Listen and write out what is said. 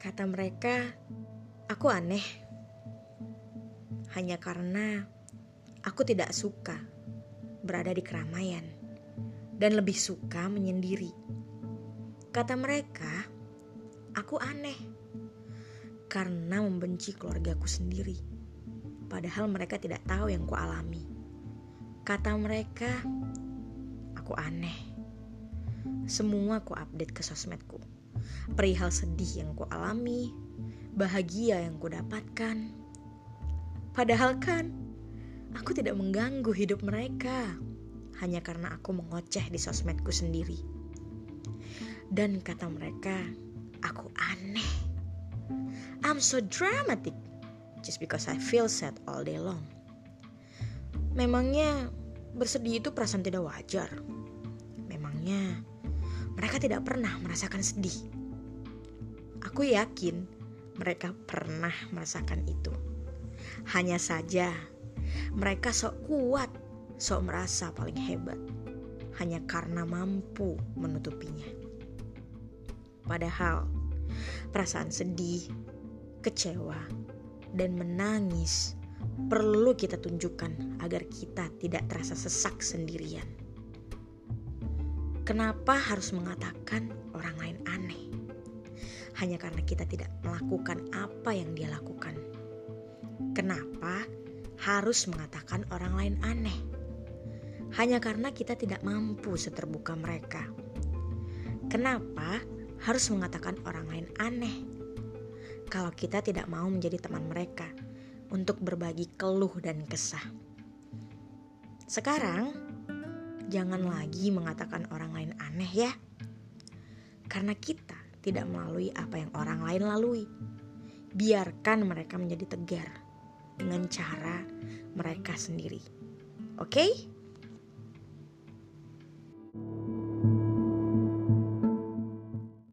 Kata mereka, aku aneh. Hanya karena aku tidak suka berada di keramaian dan lebih suka menyendiri. Kata mereka, aku aneh karena membenci keluargaku sendiri. Padahal mereka tidak tahu yang kualami. Kata mereka, aku aneh. Semua ku update ke sosmedku. Perihal sedih yang ku alami, bahagia yang ku dapatkan. Padahal kan, aku tidak mengganggu hidup mereka. Hanya karena aku mengoceh di sosmedku sendiri. Dan kata mereka, aku aneh. I'm so dramatic just because I feel sad all day long. Memangnya bersedih itu perasaan tidak wajar. Mereka tidak pernah merasakan sedih. Aku yakin mereka pernah merasakan itu. Hanya saja mereka sok kuat, sok merasa paling hebat. Hanya karena mampu menutupinya. Padahal perasaan sedih, kecewa, dan menangis perlu kita tunjukkan agar kita tidak terasa sesak sendirian. Kenapa harus mengatakan orang lain aneh? Hanya karena kita tidak melakukan apa yang dia lakukan. Kenapa harus mengatakan orang lain aneh? Hanya karena kita tidak mampu seterbuka mereka. Kenapa harus mengatakan orang lain aneh? Kalau kita tidak mau menjadi teman mereka untuk berbagi keluh dan kesah. Sekarang, jangan lagi mengatakan orang lain aneh ya. Karena kita tidak melalui apa yang orang lain lalui. Biarkan mereka menjadi tegar dengan cara mereka sendiri. Oke? Okay?